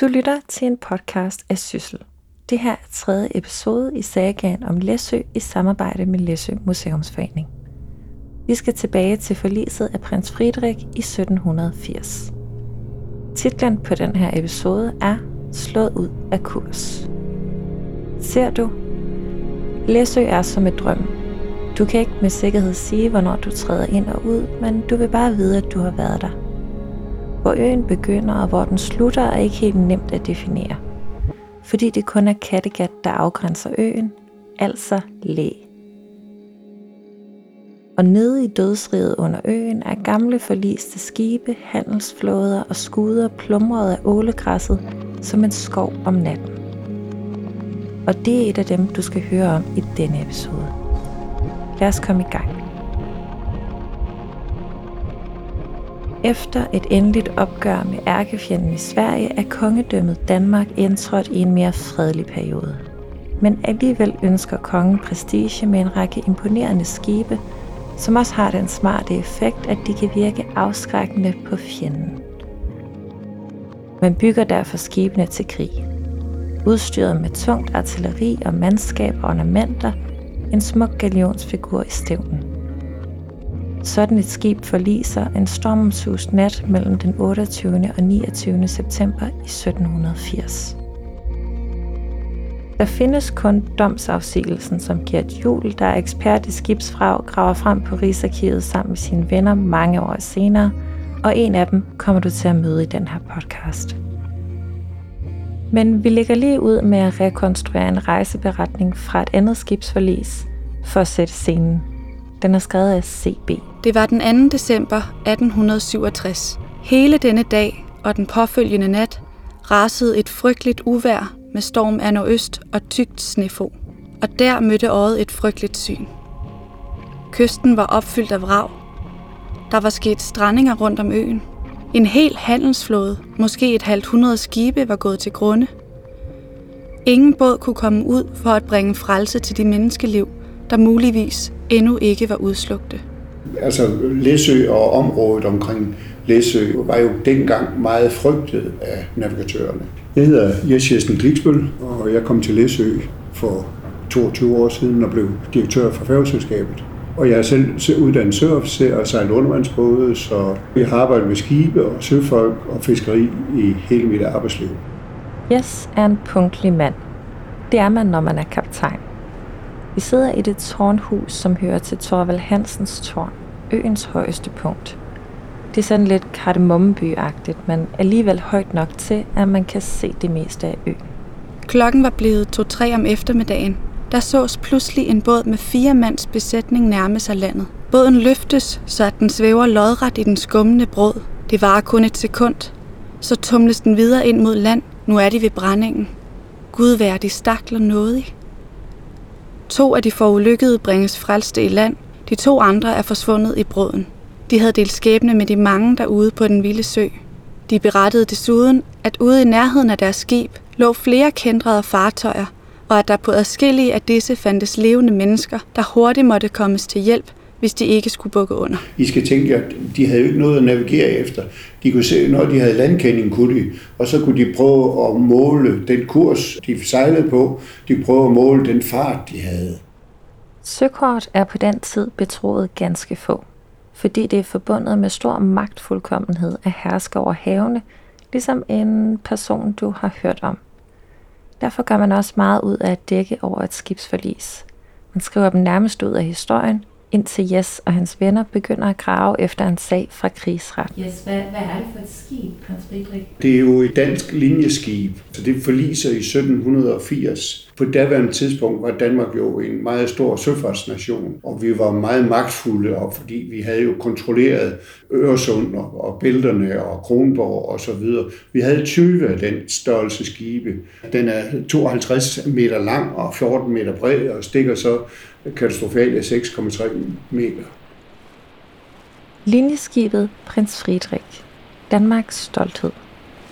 Du lytter til en podcast af Syssel. Det her er tredje episode i sagaen om Læsø i samarbejde med Læsø Museumsforening. Vi skal tilbage til forliset af prins Friedrich i 1780. Titlen på den her episode er Slået ud af kurs. Ser du? Læsø er som et drøm. Du kan ikke med sikkerhed sige, hvornår du træder ind og ud, men du vil bare vide, at du har været der. Hvor øen begynder og hvor den slutter er ikke helt nemt at definere. Fordi det kun er Kattegat, der afgrænser øen, altså læ. Og nede i dødsriget under øen er gamle forliste skibe, handelsflåder og skuder plumret af ålegræsset som en skov om natten. Og det er et af dem, du skal høre om i denne episode. Lad os komme i gang. Efter et endeligt opgør med ærkefjenden i Sverige er kongedømmet Danmark indtrådt i en mere fredelig periode. Men alligevel ønsker kongen prestige med en række imponerende skibe, som også har den smarte effekt, at de kan virke afskrækkende på fjenden. Man bygger derfor skibene til krig. Udstyret med tungt artilleri og mandskab og ornamenter, en smuk galionsfigur i stævnen. Sådan et skib forliser en stormsus nat mellem den 28. og 29. september i 1780. Der findes kun domsafsigelsen, som Gert Jul, der er ekspert i skibsfrag, graver frem på Rigsarkivet sammen med sine venner mange år senere, og en af dem kommer du til at møde i den her podcast. Men vi lægger lige ud med at rekonstruere en rejseberetning fra et andet skibsforlis for at sætte scenen. Den er skrevet af C.B. Det var den 2. december 1867. Hele denne dag og den påfølgende nat rasede et frygteligt uvær med storm af nordøst og tykt snefo. Og der mødte øjet et frygteligt syn. Kysten var opfyldt af vrag. Der var sket strandinger rundt om øen. En hel handelsflåde, måske et halvt hundrede skibe, var gået til grunde. Ingen båd kunne komme ud for at bringe frelse til de menneskeliv, der muligvis endnu ikke var udslugte. Altså Læsø og området omkring Læsø var jo dengang meget frygtet af navigatørerne. Jeg hedder Jes Jessen Gliksbøl, og jeg kom til Læsø for 22 år siden og blev direktør for færgeselskabet. Og jeg er selv uddannet søofficer og sejlet undervandsbåde, så jeg har arbejdet med skibe og søfolk og fiskeri i hele mit arbejdsliv. Jes er en punktlig mand. Det er man, når man er kaptajn. Vi sidder i det tårnhus, som hører til Torvald Hansens tårn, øens højeste punkt. Det er sådan lidt kardemommebyagtigt, men alligevel højt nok til, at man kan se det meste af øen. Klokken var blevet to-tre om eftermiddagen. Der sås pludselig en båd med fire mands besætning nærme sig landet. Båden løftes, så at den svæver lodret i den skummende brød. Det varer kun et sekund. Så tumles den videre ind mod land. Nu er de ved brændingen. Gud vær de stakler nådig. To af de forulykkede bringes frelste i land. De to andre er forsvundet i brøden. De havde delt skæbne med de mange derude på den vilde sø. De berettede desuden, at ude i nærheden af deres skib lå flere kendrede fartøjer, og at der på adskillige af disse fandtes levende mennesker, der hurtigt måtte kommes til hjælp, hvis de ikke skulle bukke under. I skal tænke, at de havde jo ikke noget at navigere efter. De kunne se, når de havde landkending, kunne de, og så kunne de prøve at måle den kurs, de sejlede på. De kunne prøve at måle den fart, de havde. Søkort er på den tid betroet ganske få, fordi det er forbundet med stor magtfuldkommenhed at herske over havene, ligesom en person, du har hørt om. Derfor gør man også meget ud af at dække over et skibsforlis. Man skriver dem nærmest ud af historien, indtil Jes og hans venner begynder at grave efter en sag fra krigsret. Jes, hvad, hvad er det for et skib, prins Friedrich? Det er jo et dansk linjeskib, så det forliser i 1780. På daværende tidspunkt var Danmark jo en meget stor søfartsnation, og vi var meget magtfulde, og fordi vi havde jo kontrolleret Øresund og, og bælterne og Kronborg og så videre. Vi havde 20 af den størrelse skibe. Den er 52 meter lang og 14 meter bred og stikker så katastrofalt af 6,3 meter. Linjeskibet Prins Friedrich, Danmarks stolthed,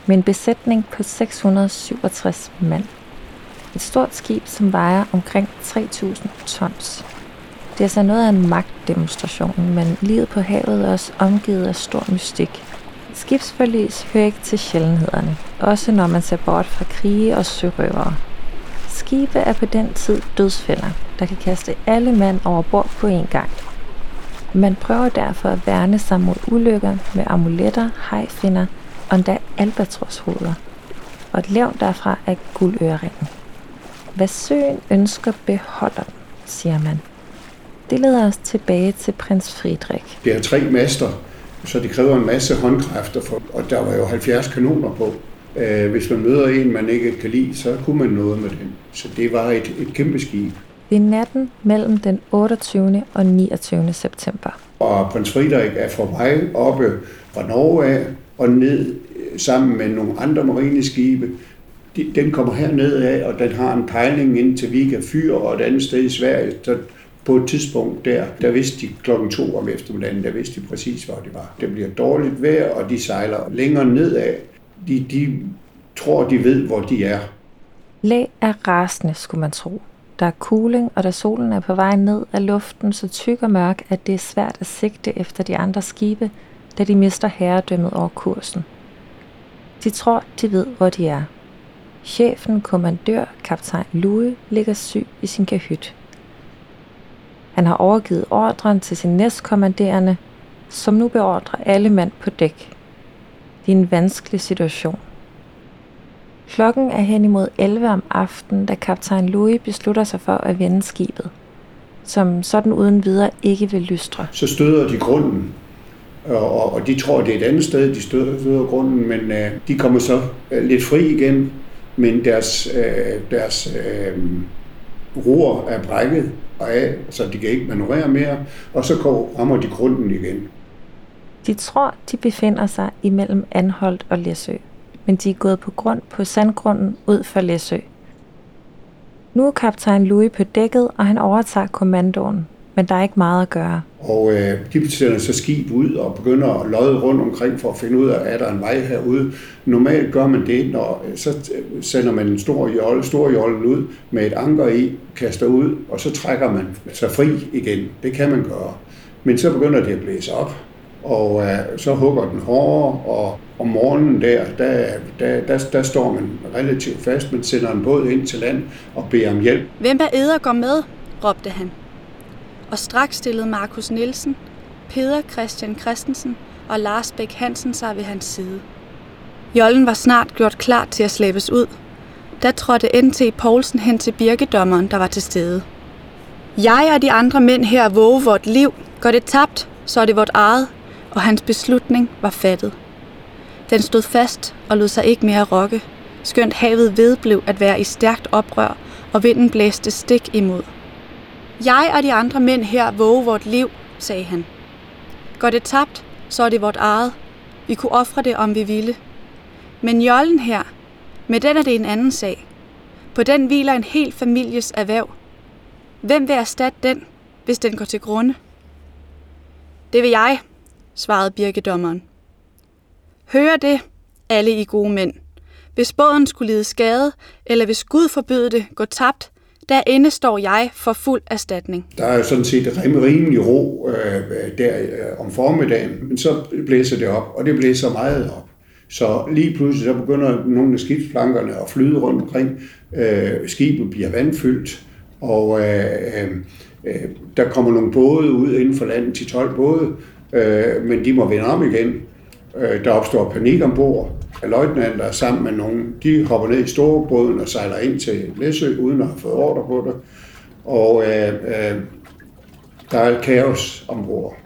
med en besætning på 667 mand. Et stort skib, som vejer omkring 3.000 tons. Det er altså noget af en magtdemonstration, men livet på havet er også omgivet af stor mystik. Skibsforlis hører ikke til sjældenhederne, også når man ser bort fra krige og sørøvere. Skibe er på den tid dødsfælder, der kan kaste alle mand over bord på en gang. Man prøver derfor at værne sig mod ulykker med amuletter, hejfinder og endda albatroshoveder. Og et levn derfra er guldøringen. Hvad søen ønsker, beholder den, siger man. Det leder os tilbage til prins Friedrich. Det er tre master, så det kræver en masse håndkræfter, for, og der var jo 70 kanoner på. Øh, hvis man møder en, man ikke kan lide, så kunne man noget med den. Så det var et, et kæmpe skib. Det er natten mellem den 28. og 29. september. Og prins Friedrich er fra vej oppe fra Norge af og ned øh, sammen med nogle andre marineskibe. Den kommer herned af, og den har en pejling ind til Vika Fyr og et andet sted i Sverige. Så på et tidspunkt der, der vidste de klokken to om eftermiddagen, der vidste de præcis, hvor det var. Det bliver dårligt vejr, og de sejler længere nedad. De, de tror, de ved, hvor de er. Læ er rasende, skulle man tro. Der er cooling, og da solen er på vej ned af luften så tyk og mørk, at det er svært at sigte efter de andre skibe, da de mister herredømmet over kursen. De tror, de ved, hvor de er. Chefen, kommandør, kaptajn Louis, ligger syg i sin kahyt. Han har overgivet ordren til sin næstkommanderende, som nu beordrer alle mand på dæk. Det er en vanskelig situation. Klokken er hen imod 11 om aftenen, da kaptajn Louis beslutter sig for at vende skibet, som sådan uden videre ikke vil lystre. Så støder de grunden, og, og de tror, det er et andet sted, de støder, støder grunden, men øh, de kommer så øh, lidt fri igen, men deres, øh, deres uh, roer er brækket og af, så de kan ikke manøvrere mere, og så går, rammer de grunden igen. De tror, de befinder sig imellem Anholdt og Læsø, men de er gået på grund på sandgrunden ud for Læsø. Nu er kaptajn Louis på dækket, og han overtager kommandoen, men der er ikke meget at gøre. Og øh, de sender så skib ud og begynder at lodde rundt omkring for at finde ud af, er der en vej herude. Normalt gør man det, når øh, så øh, sender man en stor jolle, stor jollen ud med et anker i, kaster ud, og så trækker man sig fri igen. Det kan man gøre. Men så begynder det at blæse op, og øh, så hugger den hårdere, og om morgenen der, der, der, der, der står man relativt fast. men sender en båd ind til land og beder om hjælp. Hvem er æder går med? råbte han og straks stillede Markus Nielsen, Peder Christian Christensen og Lars Bæk Hansen sig ved hans side. Jollen var snart gjort klar til at slæbes ud. Da trådte N.T. Poulsen hen til birkedommeren, der var til stede. Jeg og de andre mænd her våge vort liv. Går det tabt, så er det vort eget, og hans beslutning var fattet. Den stod fast og lod sig ikke mere rokke, skønt havet vedblev at være i stærkt oprør, og vinden blæste stik imod. Jeg og de andre mænd her våge vort liv, sagde han. Går det tabt, så er det vort eget. Vi kunne ofre det, om vi ville. Men jollen her, med den er det en anden sag. På den hviler en hel families erhverv. Hvem vil erstatte den, hvis den går til grunde? Det vil jeg, svarede birkedommeren. Hør det, alle i gode mænd. Hvis båden skulle lide skade, eller hvis Gud forbyde det, gå tabt, derinde står jeg for fuld erstatning. Der er jo sådan set rimelig ro øh, der øh, om formiddagen, men så blæser det op, og det blæser meget op. Så lige pludselig så begynder nogle af skibsplankerne at flyde rundt omkring. Øh, skibet bliver vandfyldt, og øh, øh, øh der kommer nogle både ud inden for landet, til 12 både, øh, men de må vende om igen. Øh, der opstår panik ombord, løjtnanter sammen med nogen, de hopper ned i storebåden og sejler ind til Læsø, uden at have fået ordre på det. Og øh, øh, der er kaos ombord.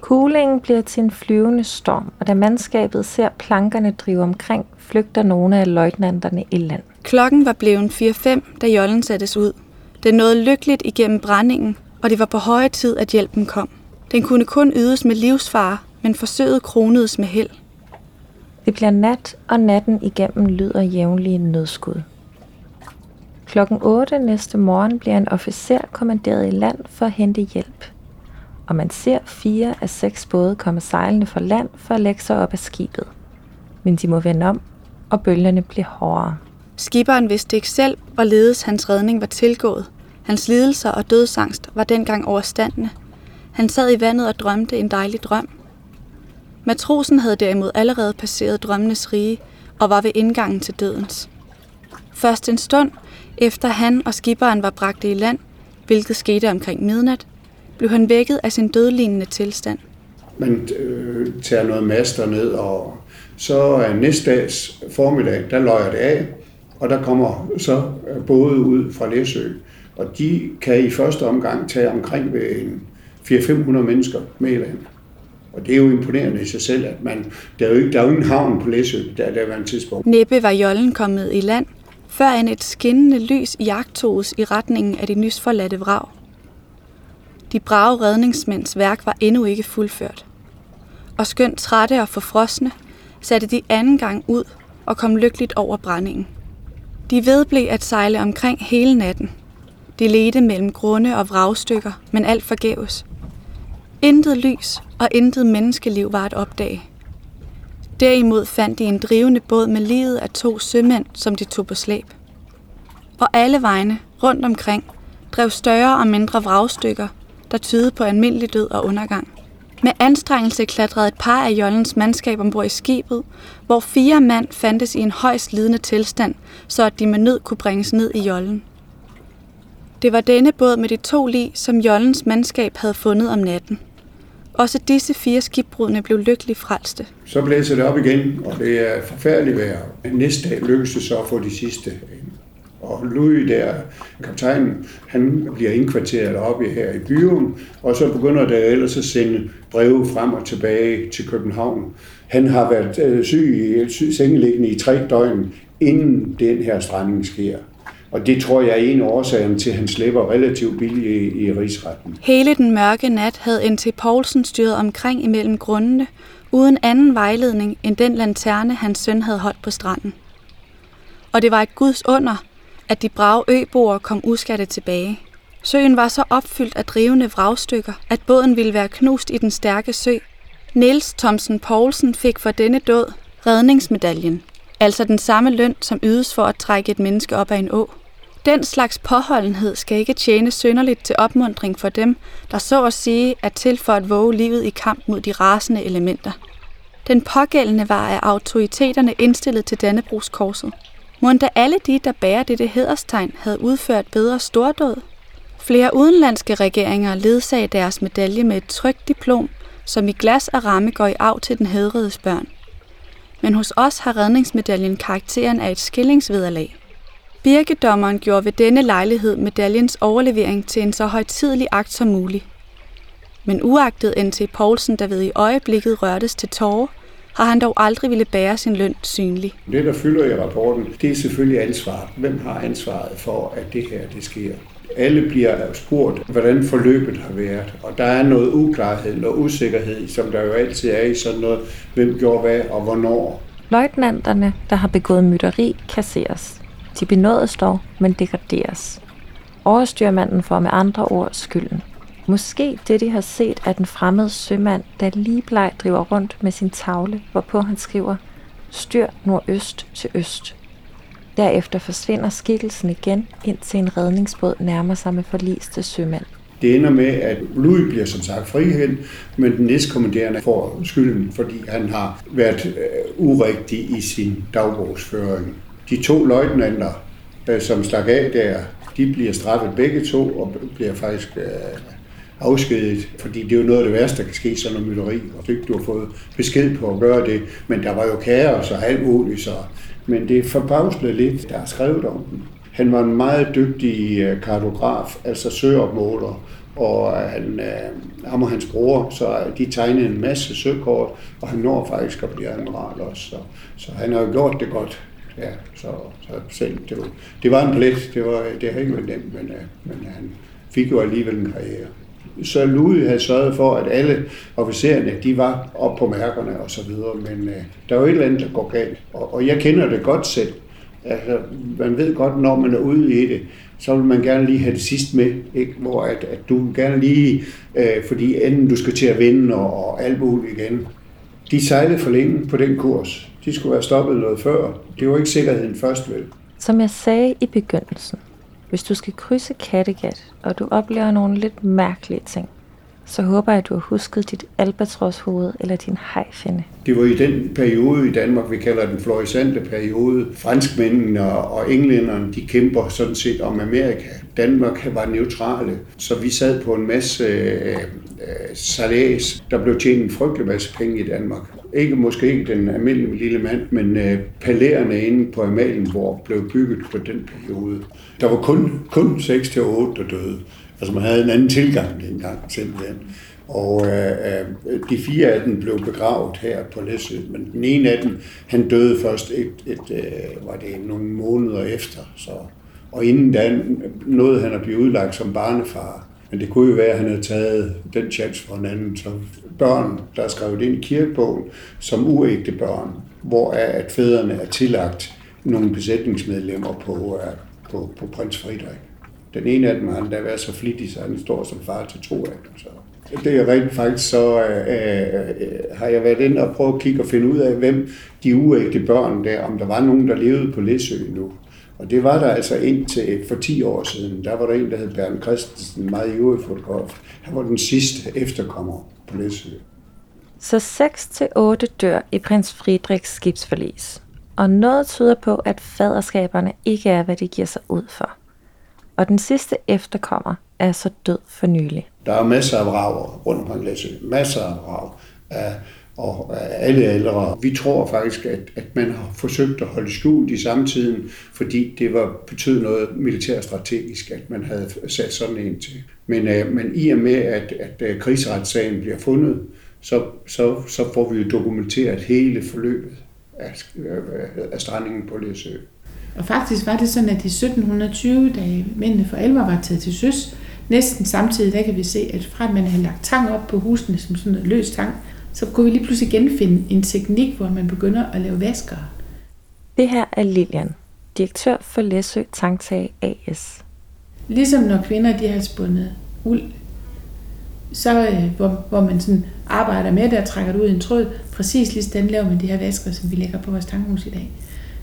Kuglingen bliver til en flyvende storm, og da mandskabet ser plankerne drive omkring, flygter nogle af løjtnanterne i land. Klokken var blevet 4-5, da jollen sattes ud. Den nåede lykkeligt igennem brændingen, og det var på høje tid, at hjælpen kom. Den kunne kun ydes med livsfare, men forsøget kronedes med held. Det bliver nat, og natten igennem lyder jævnlige nødskud. Klokken 8 næste morgen bliver en officer kommanderet i land for at hente hjælp. Og man ser fire af seks både komme sejlende fra land for at lægge sig op af skibet. Men de må vende om, og bølgerne bliver hårdere. Skiberen vidste ikke selv, hvorledes hans redning var tilgået. Hans lidelser og dødsangst var dengang overstandende. Han sad i vandet og drømte en dejlig drøm. Matrosen havde derimod allerede passeret drømmenes rige og var ved indgangen til dødens. Først en stund, efter han og skiberen var bragt i land, hvilket skete omkring midnat, blev han vækket af sin dødlignende tilstand. Man øh, tager noget master ned, og så er næste dags formiddag, der løjer det af, og der kommer så øh, både ud fra Læsø. Og de kan i første omgang tage omkring ved en 400-500 mennesker med i land. Og det er jo imponerende i sig selv, at man, der, er jo, ikke, der er jo ingen havn på Læsø, der, der var en tidspunkt. Næppe var jollen kommet i land, før end et skinnende lys jagtoges i retningen af de nysforladte vrag. De brave redningsmænds værk var endnu ikke fuldført. Og skønt trætte og forfrosne, satte de anden gang ud og kom lykkeligt over brændingen. De vedblev at sejle omkring hele natten. De ledte mellem grunde og vragstykker, men alt forgæves. Intet lys og intet menneskeliv var at opdage. Derimod fandt de en drivende båd med livet af to sømænd, som de tog på slæb. Og alle vegne, rundt omkring, drev større og mindre vragstykker, der tydede på almindelig død og undergang. Med anstrengelse klatrede et par af jollens mandskab ombord i skibet, hvor fire mand fandtes i en højst lidende tilstand, så at de med nød kunne bringes ned i jollen. Det var denne båd med de to lig, som jollens mandskab havde fundet om natten. Også disse fire skibbrudne blev lykkeligt frelste. Så blæser det op igen, og det er forfærdeligt vejr. Næste dag lykkedes det så at få de sidste og Louis der, kaptajnen, han bliver indkvarteret oppe her i byen, og så begynder der ellers at sende breve frem og tilbage til København. Han har været øh, syg i sengeliggende i tre døgn, inden den her stranding sker. Og det tror jeg er en af årsagerne til, at han slipper relativt billigt i, i rigsretten. Hele den mørke nat havde N.T. Poulsen styret omkring imellem grundene, uden anden vejledning end den lanterne, hans søn havde holdt på stranden. Og det var et guds under, at de brave øboer kom uskatte tilbage. Søen var så opfyldt af drivende vragstykker, at båden ville være knust i den stærke sø. Niels Thomsen Poulsen fik for denne død redningsmedaljen, altså den samme løn, som ydes for at trække et menneske op af en å. Den slags påholdenhed skal ikke tjene synderligt til opmundring for dem, der så at sige er til for at våge livet i kamp mod de rasende elementer. Den pågældende var af autoriteterne indstillet til Dannebrogskorset. Må da alle de, der bærer dette hederstegn, havde udført bedre stordåd? Flere udenlandske regeringer ledsagede deres medalje med et trygt diplom, som i glas og ramme går i arv til den hedredes børn. Men hos os har redningsmedaljen karakteren af et skillingsvederlag. Birkedommeren gjorde ved denne lejlighed medaljens overlevering til en så højtidelig akt som muligt. Men uagtet N.T. Poulsen, der ved i øjeblikket rørtes til tårer, har han dog aldrig ville bære sin løn synlig. Det, der fylder i rapporten, det er selvfølgelig ansvaret. Hvem har ansvaret for, at det her det sker? Alle bliver spurgt, hvordan forløbet har været, og der er noget uklarhed og usikkerhed, som der jo altid er i sådan noget, hvem gjorde hvad og hvornår. Løjtnanterne, der har begået mytteri, kasseres. De benådes dog, men degraderes. Overstyrmanden får med andre ord skylden. Måske det, de har set, er den fremmede sømand, der lige bleg driver rundt med sin tavle, hvorpå han skriver, styr nordøst til øst. Derefter forsvinder skikkelsen igen, indtil en redningsbåd nærmer sig med forliste sømand. Det ender med, at Louis bliver som sagt frikendt, men den næstkommanderende får skylden, fordi han har været øh, urigtig i sin dagbogsføring. De to løjtnanter, øh, som stak af der, de bliver straffet begge to og bliver faktisk øh, afskediget, fordi det er jo noget af det værste, der kan ske, sådan noget mytteri, og ikke du har fået besked på at gøre det, men der var jo kaos og alt muligt, så, men det er forbavsende lidt, der er skrevet om den. Han var en meget dygtig øh, kartograf, altså søopmåler, og øh, han, øh, ham og hans bror, så øh, de tegnede en masse søkort, og han når faktisk at blive admiral også, så, så han har jo gjort det godt. Ja, så, så selv, det, var, det var en plet, det, var, det har ikke været nemt, men, øh, men han fik jo alligevel en karriere så Louis havde sørget for, at alle officererne, de var op på mærkerne og så videre, men øh, der er jo et eller andet, der går galt. Og, og jeg kender det godt selv. Altså, man ved godt, når man er ude i det, så vil man gerne lige have det sidste med, ikke? hvor at, at du gerne lige, øh, fordi enden du skal til at vinde og, og alt muligt igen. De sejlede for længe på den kurs. De skulle være stoppet noget før. Det var ikke sikkerheden først, vel? Som jeg sagde i begyndelsen, hvis du skal krydse Kattegat, og du oplever nogle lidt mærkelige ting, så håber jeg, at du har husket dit albatroshoved eller din hejfinde. Det var i den periode i Danmark, vi kalder den florissante periode. Franskmændene og englænderne, de kæmper sådan set om Amerika. Danmark var neutrale, så vi sad på en masse øh, salæs. Der blev tjent en frygtelig masse penge i Danmark. Ikke måske ikke den almindelige lille mand, men øh, palæerne inde på Amalienborg blev bygget på den periode. Der var kun, kun 6-8, der døde. Altså man havde en anden tilgang dengang simpelthen. Og øh, øh, de fire af dem blev begravet her på Læsø, men den ene af dem, han døde først et, et, øh, var det nogle måneder efter. Så. Og inden da nåede han at blive udlagt som barnefar. Men det kunne jo være, at han havde taget den chance for en anden. Så børn, der er skrevet ind i kirkebogen som uægte børn, hvor er, at fædrene er tillagt nogle besætningsmedlemmer på, øh, på, på prins Frederik. Den ene af dem har endda været så flittig, så han står som far til to af dem. Så. Det er rent faktisk, så øh, øh, har jeg været inde og prøvet at kigge og finde ud af, hvem de uægte børn der, om der var nogen, der levede på Læsø nu. Og det var der altså indtil for 10 år siden. Der var der en, der hed Bernd Christensen, en meget ivrig fotograf. Han var den sidste efterkommer på Læsø. Så 6-8 dør i prins Friedrichs skibsforlis. Og noget tyder på, at faderskaberne ikke er, hvad de giver sig ud for og den sidste efterkommer er så død for nylig. Der er masser af vrager rundt omkring Læsø. Masser af vrag af, og alle aldre. Vi tror faktisk, at, at man har forsøgt at holde skjult i samtiden, fordi det var betød noget militærstrategisk, at man havde sat sådan en til. Men, øh, men i og med, at, at uh, krigsretssagen bliver fundet, så, så, så får vi jo dokumenteret hele forløbet af, øh, af strandingen på Læsø. Og faktisk var det sådan, at i 1720, da mændene for alvor var taget til søs, næsten samtidig, der kan vi se, at fra at man havde lagt tang op på husene som sådan noget løs tang, så kunne vi lige pludselig genfinde en teknik, hvor man begynder at lave vasker. Det her er Lilian, direktør for Læsø Tangtag AS. Ligesom når kvinder de har spundet uld, så øh, hvor, hvor man sådan arbejder med det og trækker det ud i en tråd, præcis lige sådan laver man de her vasker, som vi lægger på vores tanghus i dag.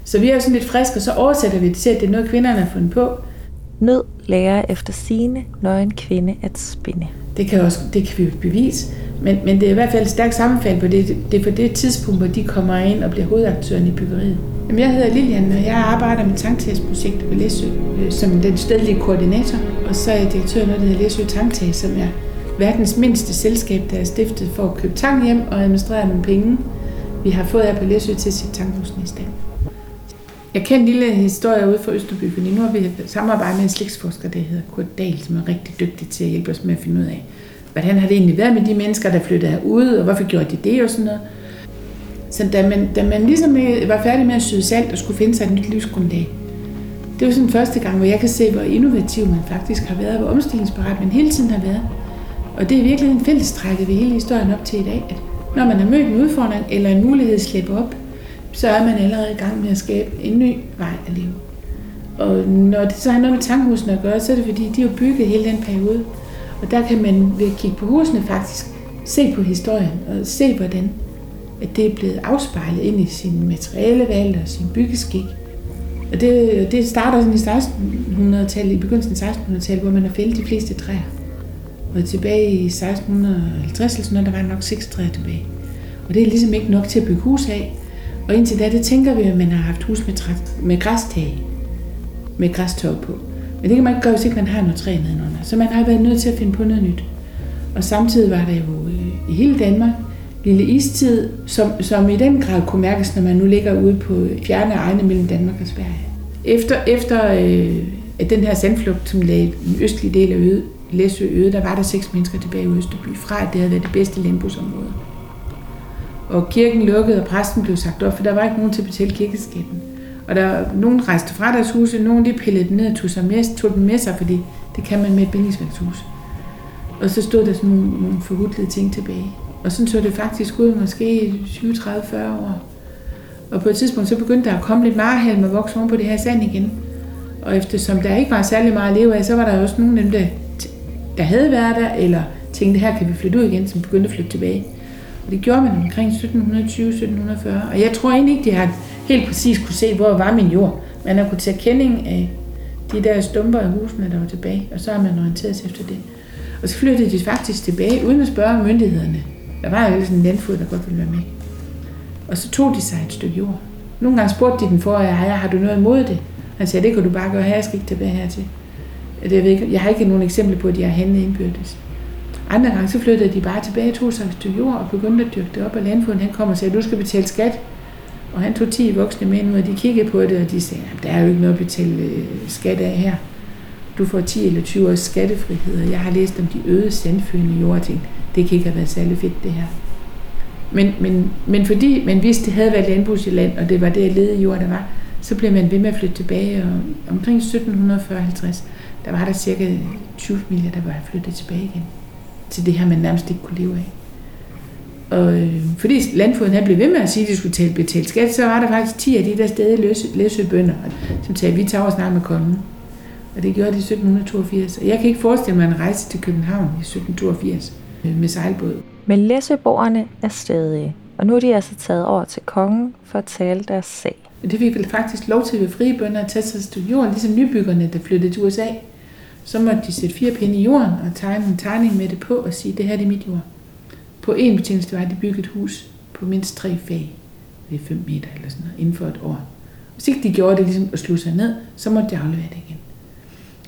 Så vi er jo sådan lidt friske, og så oversætter vi det til, at det er noget, kvinderne har fundet på. Nød lærer efter sine nøgen kvinde at spinde. Det kan, også, det kan vi jo bevise, men, men det er i hvert fald et stærkt sammenfald på det. Det er på det tidspunkt, hvor de kommer ind og bliver hovedaktøren i byggeriet. Jamen, jeg hedder Lilian, og jeg arbejder med tanktagsprojektet på Læsø øh, som den stedlige koordinator. Og så er jeg direktør noget, der hedder Læsø Tanktag, som er verdens mindste selskab, der er stiftet for at købe tang hjem og administrere nogle penge, vi har fået af på Læsø til sit tankhusene i stand. Jeg kender en lille historie ude fra Østerby, fordi nu har vi samarbejdet med en slægtsforsker, der hedder Kurt Dahl, som er rigtig dygtig til at hjælpe os med at finde ud af, hvordan har det egentlig været med de mennesker, der flyttede herud, og hvorfor gjorde de det og sådan noget. Så da man, da man ligesom var færdig med at syde salt og skulle finde sig et nyt livsgrundlag, det var sådan første gang, hvor jeg kan se, hvor innovativ man faktisk har været, hvor omstillingsparat man hele tiden har været. Og det er virkelig en fællestrækket ved hele historien op til i dag, at når man har mødt en udfordring eller en mulighed slippe op, så er man allerede i gang med at skabe en ny vej at leve. Og når det så har noget med tankhusene at gøre, så er det fordi, de er jo bygget hele den periode. Og der kan man ved at kigge på husene faktisk se på historien og se, hvordan at det er blevet afspejlet ind i sin materialevalg og sin byggeskik. Og det, det starter sådan i 1600-tallet, i begyndelsen af 1600-tallet, hvor man har fældet de fleste træer. Og tilbage i 1650 eller sådan noget, der var nok seks træer tilbage. Og det er ligesom ikke nok til at bygge hus af, og indtil da, det tænker vi, at man har haft hus med, træ, med græstag, med græstog på. Men det kan man ikke gøre, hvis ikke man har noget træ nedenunder. Så man har været nødt til at finde på noget nyt. Og samtidig var der jo øh, i hele Danmark lille istid, som, som i den grad kunne mærkes, når man nu ligger ude på fjerne egne mellem Danmark og Sverige. Efter, efter øh, at den her sandflugt, som lagde den østlige del af øde, Læsø øde, der var der seks mennesker tilbage i Østerby, fra at det havde været det bedste landbrugsområde. Og kirken lukkede, og præsten blev sagt op, for der var ikke nogen til at betale kirkeskatten. Og der nogen rejste fra deres huse, nogen de pillede den ned og tog, sig med, tog den med sig, fordi det kan man med et bindingsværkshus. Og så stod der sådan nogle, nogle forhudlede ting tilbage. Og sådan så det faktisk ud, måske 20, 30, 40 år. Og på et tidspunkt, så begyndte der at komme lidt marhalm og vokse oven på det her sand igen. Og eftersom der ikke var særlig meget at leve af, så var der også nogle af dem, der, der havde været der, eller tænkte, her kan vi flytte ud igen, som begyndte at flytte tilbage. Det gjorde man omkring 1720-1740. Og jeg tror egentlig ikke, de har helt præcis kunne se, hvor var min jord. Man har kunne tage kending af de der stumper af husene, der var tilbage, og så har man orienteret sig efter det. Og så flyttede de faktisk tilbage, uden at spørge myndighederne. Der var jo ellers en landfod, der godt ville være med. Og så tog de sig et stykke jord. Nogle gange spurgte de den for, ejer, har du noget imod det? Han sagde, det kan du bare gøre her, jeg skal ikke tilbage hertil. Jeg, ved ikke, jeg har ikke nogen eksempler på, at de har handlet indbyrdes. Andre gange så flyttede de bare tilbage, tog sig et stykke jord og begyndte at dyrke det op. Og landfoden han kom og sagde, du skal betale skat. Og han tog 10 voksne mænd ud, og de kiggede på det, og de sagde, der er jo ikke noget at betale øh, skat af her. Du får 10 eller 20 års skattefrihed, og jeg har læst om de øde sandfødende jord, og tænkte, det kan ikke have været særlig fedt det her. Men, men, men fordi man vidste, det havde været landbrugsland, og det var det lede jord, der var, så blev man ved med at flytte tilbage, og omkring 1740-50, der var der cirka 20 familier, der var flyttet tilbage igen til det her, man nærmest ikke kunne leve af. Og øh, fordi landfoden havde blev ved med at sige, at de skulle tale, betale skat, så var der faktisk 10 af de der steder løse, læsø bønder, som sagde, vi tager os snart med kongen. Og det gjorde de i 1782. Og jeg kan ikke forestille mig en rejse til København i 1782 øh, med sejlbåd. Men læsøboerne er stadige, og nu er de altså taget over til kongen for at tale deres sag. Det fik vel faktisk lov til ved frie bønder at tage sig et jorden, ligesom nybyggerne, der flyttede til USA. Så måtte de sætte fire pinde i jorden og tegne en tegning med det på og sige, det her det er mit jord. På en betingelse var, at de byggede et hus på mindst tre fag. Det er 5 meter eller sådan noget, inden for et år. Hvis ikke de gjorde det ligesom at slutte sig ned, så måtte de aflevere det igen.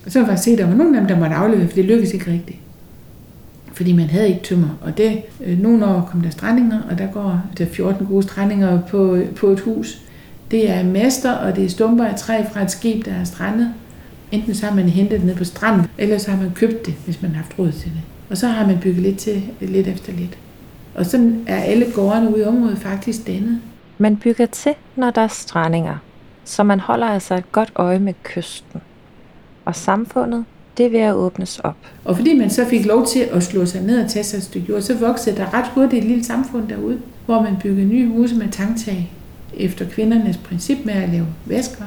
Og så var faktisk se, at der var nogle af dem, der måtte aflevere, for det lykkedes ikke rigtigt. Fordi man havde ikke tømmer. Og det, øh, nogle år kom der strandinger, og der går der 14 gode strandinger på, øh, på et hus. Det er mester, og det er stumper af træ fra et skib, der er strandet. Enten så har man hentet det ned på stranden, eller så har man købt det, hvis man har haft råd til det. Og så har man bygget lidt til, lidt efter lidt. Og så er alle gårdene ude i området faktisk dannet. Man bygger til, når der er strandinger, så man holder altså et godt øje med kysten. Og samfundet, det er ved at åbnes op. Og fordi man så fik lov til at slå sig ned og tage sig et stykke jord, så voksede der ret hurtigt et lille samfund derude, hvor man byggede nye huse med tanktag efter kvindernes princip med at lave vasker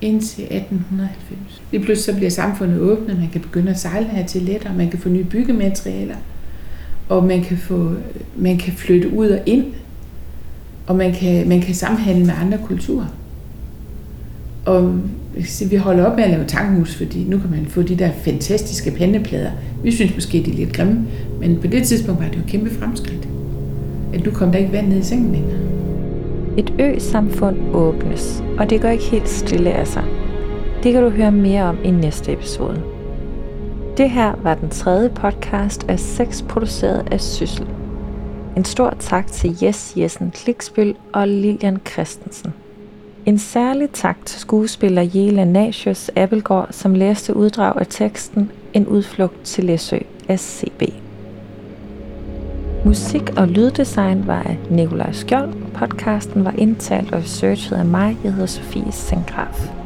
indtil 1890. Lige pludselig så bliver samfundet åbnet, man kan begynde at sejle her til lettere, man kan få nye byggematerialer, og man kan, få, man kan flytte ud og ind, og man kan, man kan samhandle med andre kulturer. Og vi holder op med at lave tankhus, fordi nu kan man få de der fantastiske pandeplader. Vi synes måske, de er lidt grimme, men på det tidspunkt var det jo et kæmpe fremskridt. At nu kom der ikke vand ned i sengen længere. Et ø-samfund åbnes, og det går ikke helt stille af sig. Det kan du høre mere om i næste episode. Det her var den tredje podcast af seks produceret af Syssel. En stor tak til Jes Jessen Kliksbøl og Lilian Christensen. En særlig tak til skuespiller Jela Nasius Appelgaard, som læste uddrag af teksten En udflugt til Læsø af CB. Musik og lyddesign var af Nikolaj Skjold. Podcasten var indtalt og researchet af mig. Jeg hedder Sofie Sengraf.